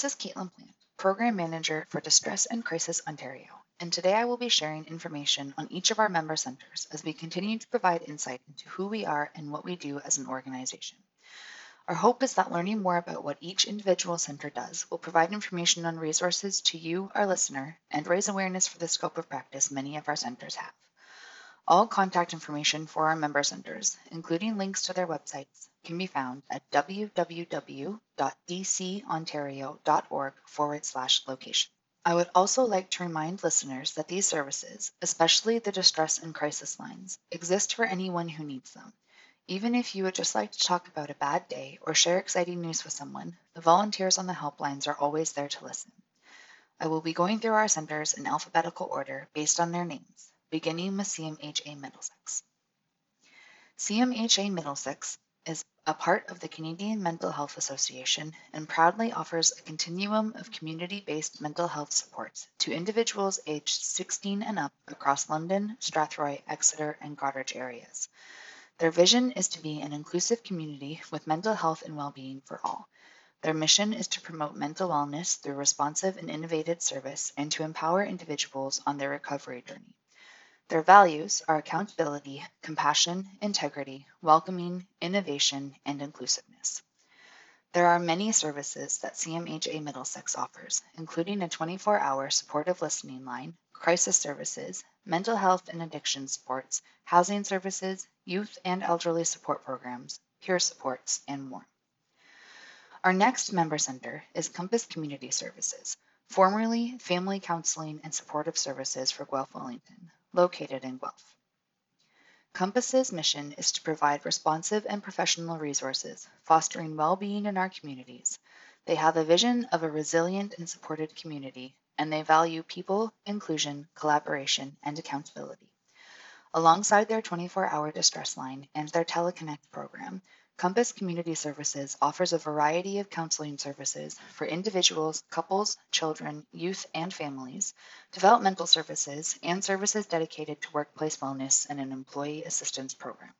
This is Caitlin Plant, Program Manager for Distress and Crisis Ontario, and today I will be sharing information on each of our member centers as we continue to provide insight into who we are and what we do as an organization. Our hope is that learning more about what each individual center does will provide information on resources to you, our listener, and raise awareness for the scope of practice many of our centers have. All contact information for our member centers, including links to their websites, can be found at www.dcontario.org forward slash location. I would also like to remind listeners that these services, especially the distress and crisis lines, exist for anyone who needs them. Even if you would just like to talk about a bad day or share exciting news with someone, the volunteers on the helplines are always there to listen. I will be going through our centers in alphabetical order based on their names, beginning with CMHA Middlesex. CMHA Middlesex is a part of the Canadian Mental Health Association and proudly offers a continuum of community-based mental health supports to individuals aged 16 and up across London, Strathroy, Exeter, and Goderich areas. Their vision is to be an inclusive community with mental health and well-being for all. Their mission is to promote mental wellness through responsive and innovative service and to empower individuals on their recovery journey. Their values are accountability, compassion, integrity, welcoming, innovation, and inclusiveness. There are many services that CMHA Middlesex offers, including a 24 hour supportive listening line, crisis services, mental health and addiction supports, housing services, youth and elderly support programs, peer supports, and more. Our next member center is Compass Community Services, formerly Family Counseling and Supportive Services for Guelph Wellington, located in Guelph. Compass's mission is to provide responsive and professional resources, fostering well-being in our communities. They have a vision of a resilient and supported community, and they value people, inclusion, collaboration, and accountability. Alongside their 24-hour distress line and their Teleconnect program, Compass Community Services offers a variety of counseling services for individuals, couples, children, youth, and families, developmental services, and services dedicated to workplace wellness and an employee assistance program.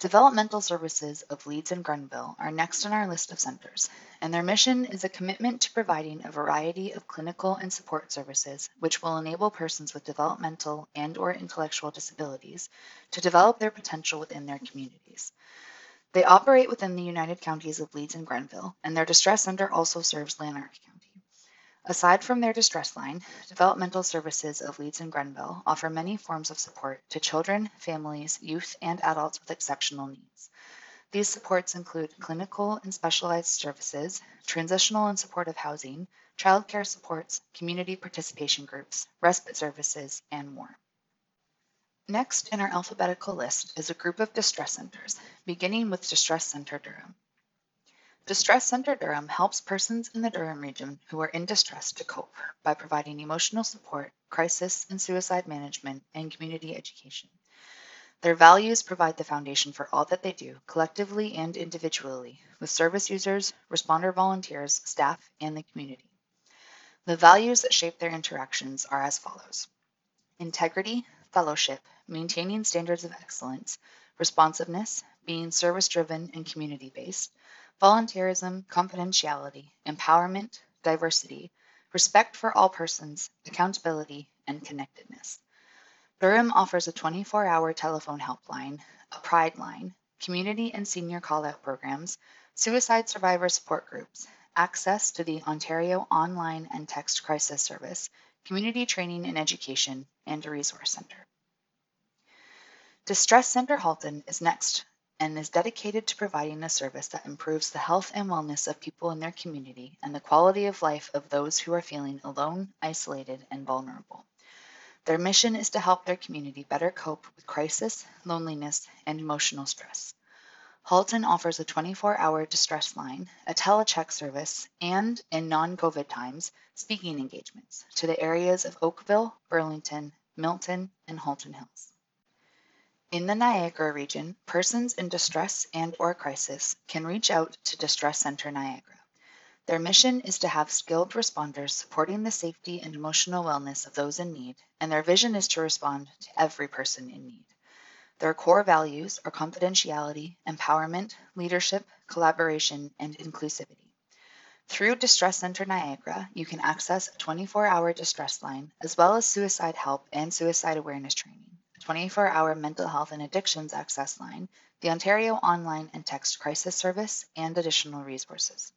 Developmental Services of Leeds and Grenville are next on our list of centers, and their mission is a commitment to providing a variety of clinical and support services which will enable persons with developmental and or intellectual disabilities to develop their potential within their communities. They operate within the United Counties of Leeds and Grenville, and their distress center also serves Lanark County. Aside from their distress line, Developmental Services of Leeds and Grenville offer many forms of support to children, families, youth, and adults with exceptional needs. These supports include clinical and specialized services, transitional and supportive housing, childcare supports, community participation groups, respite services, and more. Next in our alphabetical list is a group of distress centers, beginning with Distress Center Durham. Distress Center Durham helps persons in the Durham region who are in distress to cope by providing emotional support, crisis and suicide management, and community education. Their values provide the foundation for all that they do, collectively and individually, with service users, responder volunteers, staff, and the community. The values that shape their interactions are as follows integrity, fellowship, maintaining standards of excellence, responsiveness, being service driven and community based volunteerism, confidentiality, empowerment, diversity, respect for all persons, accountability, and connectedness. Durham offers a 24 hour telephone helpline, a Pride line, community and senior call out programs, suicide survivor support groups, access to the Ontario Online and Text Crisis Service, community training and education, and a resource center. Distress Center Halton is next and is dedicated to providing a service that improves the health and wellness of people in their community and the quality of life of those who are feeling alone, isolated, and vulnerable. Their mission is to help their community better cope with crisis, loneliness, and emotional stress. Halton offers a 24 hour distress line, a telecheck service, and, in non COVID times, speaking engagements to the areas of Oakville, Burlington, Milton, and Halton Hills. In the Niagara region, persons in distress and or crisis can reach out to Distress Center Niagara. Their mission is to have skilled responders supporting the safety and emotional wellness of those in need, and their vision is to respond to every person in need. Their core values are confidentiality, empowerment, leadership, collaboration, and inclusivity. Through Distress Center Niagara, you can access a 24 hour distress line, as well as suicide help and suicide awareness training, a 24 hour mental health and addictions access line, the Ontario Online and Text Crisis Service, and additional resources.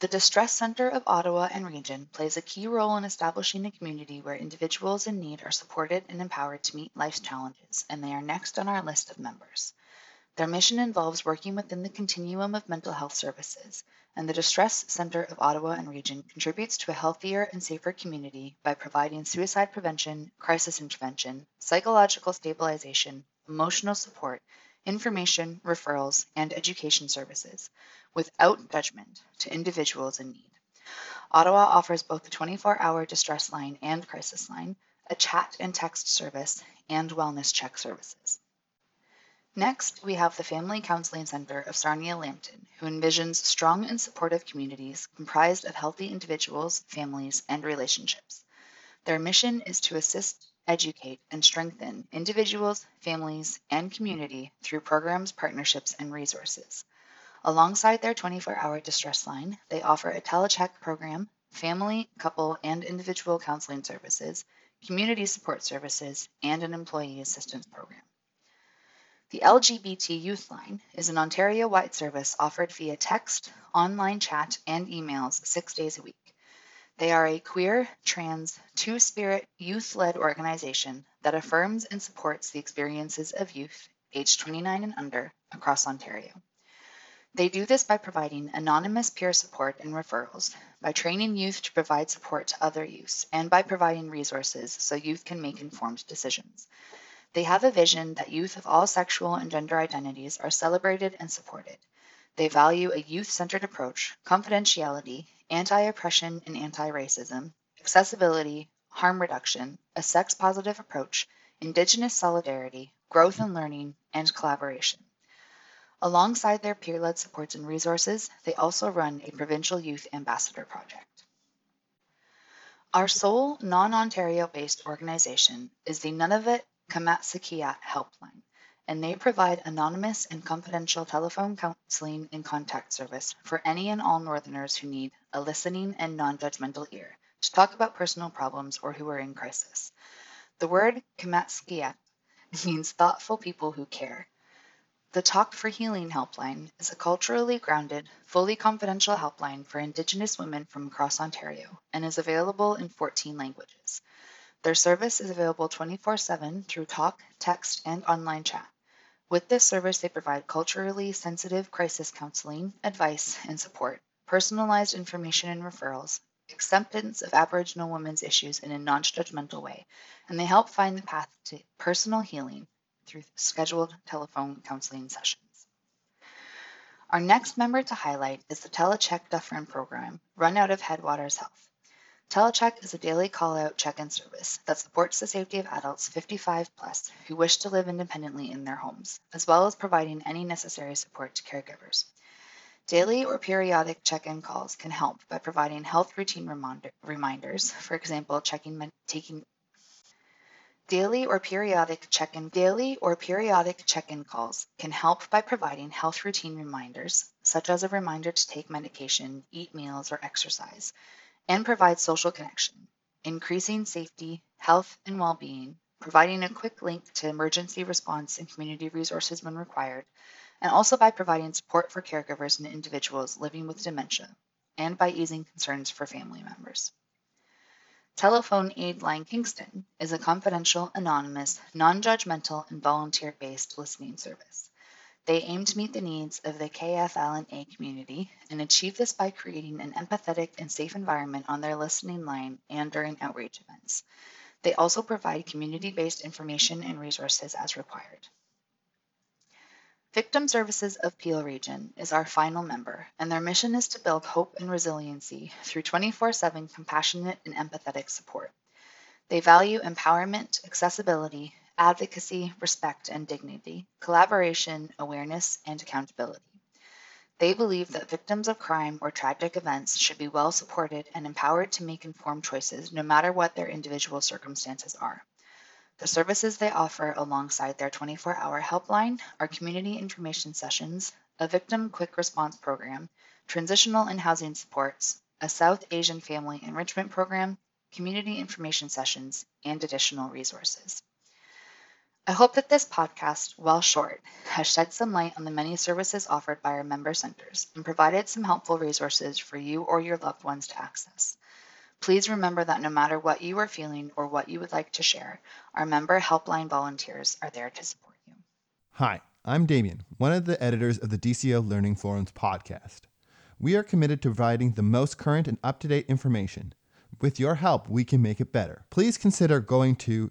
The Distress Center of Ottawa and Region plays a key role in establishing a community where individuals in need are supported and empowered to meet life's challenges, and they are next on our list of members. Their mission involves working within the continuum of mental health services, and the Distress Center of Ottawa and Region contributes to a healthier and safer community by providing suicide prevention, crisis intervention, psychological stabilization, emotional support, information, referrals, and education services without judgment to individuals in need. Ottawa offers both the 24 hour distress line and crisis line, a chat and text service, and wellness check services. Next, we have the Family Counseling Center of Sarnia Lambton, who envisions strong and supportive communities comprised of healthy individuals, families, and relationships. Their mission is to assist educate, and strengthen individuals, families, and community through programs, partnerships, and resources. Alongside their 24 hour distress line, they offer a telecheck program, family, couple, and individual counseling services, community support services, and an employee assistance program. The LGBT Youth Line is an Ontario wide service offered via text, online chat, and emails six days a week. They are a queer, trans, two spirit, youth led organization that affirms and supports the experiences of youth aged 29 and under across Ontario. They do this by providing anonymous peer support and referrals, by training youth to provide support to other youth, and by providing resources so youth can make informed decisions. They have a vision that youth of all sexual and gender identities are celebrated and supported. They value a youth centered approach, confidentiality, anti oppression and anti racism, accessibility, harm reduction, a sex positive approach, Indigenous solidarity, growth and learning, and collaboration. Alongside their peer led supports and resources, they also run a provincial youth ambassador project. Our sole non Ontario based organization is the Nunavut Kamatsiaqtut Helpline and they provide anonymous and confidential telephone counseling and contact service for any and all Northerners who need a listening and non judgmental ear to talk about personal problems or who are in crisis. The word Kamatsiaqtut means thoughtful people who care. The Talk for Healing helpline is a culturally grounded, fully confidential helpline for Indigenous women from across Ontario and is available in 14 languages. Their service is available 24 7 through talk, text, and online chat. With this service, they provide culturally sensitive crisis counseling, advice, and support, personalized information and referrals, acceptance of Aboriginal women's issues in a non judgmental way, and they help find the path to personal healing through scheduled telephone counseling sessions. Our next member to highlight is the Telecheck Dufferin program, run out of Headwaters Health. Telecheck is a daily call-out check-in service that supports the safety of adults 55 plus who wish to live independently in their homes, as well as providing any necessary support to caregivers. Daily or periodic check-in calls can help by providing health routine reminder, reminders, for example, checking taking Daily or periodic check-in daily or periodic check-in calls can help by providing health routine reminders, such as a reminder to take medication, eat meals, or exercise, and provide social connection, increasing safety, health, and well being, providing a quick link to emergency response and community resources when required, and also by providing support for caregivers and individuals living with dementia, and by easing concerns for family members. Telephone Aid Line Kingston is a confidential, anonymous, non judgmental, and volunteer based listening service. They aim to meet the needs of the KFL&A community and achieve this by creating an empathetic and safe environment on their listening line and during outreach events. They also provide community based information and resources as required. Victim Services of Peel Region is our final member, and their mission is to build hope and resiliency through 24 7 compassionate and empathetic support. They value empowerment, accessibility, advocacy, respect and dignity, collaboration, awareness, and accountability. They believe that victims of crime or tragic events should be well supported and empowered to make informed choices no matter what their individual circumstances are. The services they offer alongside their 24 hour helpline are community information sessions, a victim quick response program, transitional and housing supports, a South Asian family enrichment program, community information sessions, and additional resources. I hope that this podcast, while short, has shed some light on the many services offered by our member centers and provided some helpful resources for you or your loved ones to access. Please remember that no matter what you are feeling or what you would like to share, our member helpline volunteers are there to support you. Hi, I'm Damien, one of the editors of the DCO Learning Forums podcast. We are committed to providing the most current and up to date information. With your help, we can make it better. Please consider going to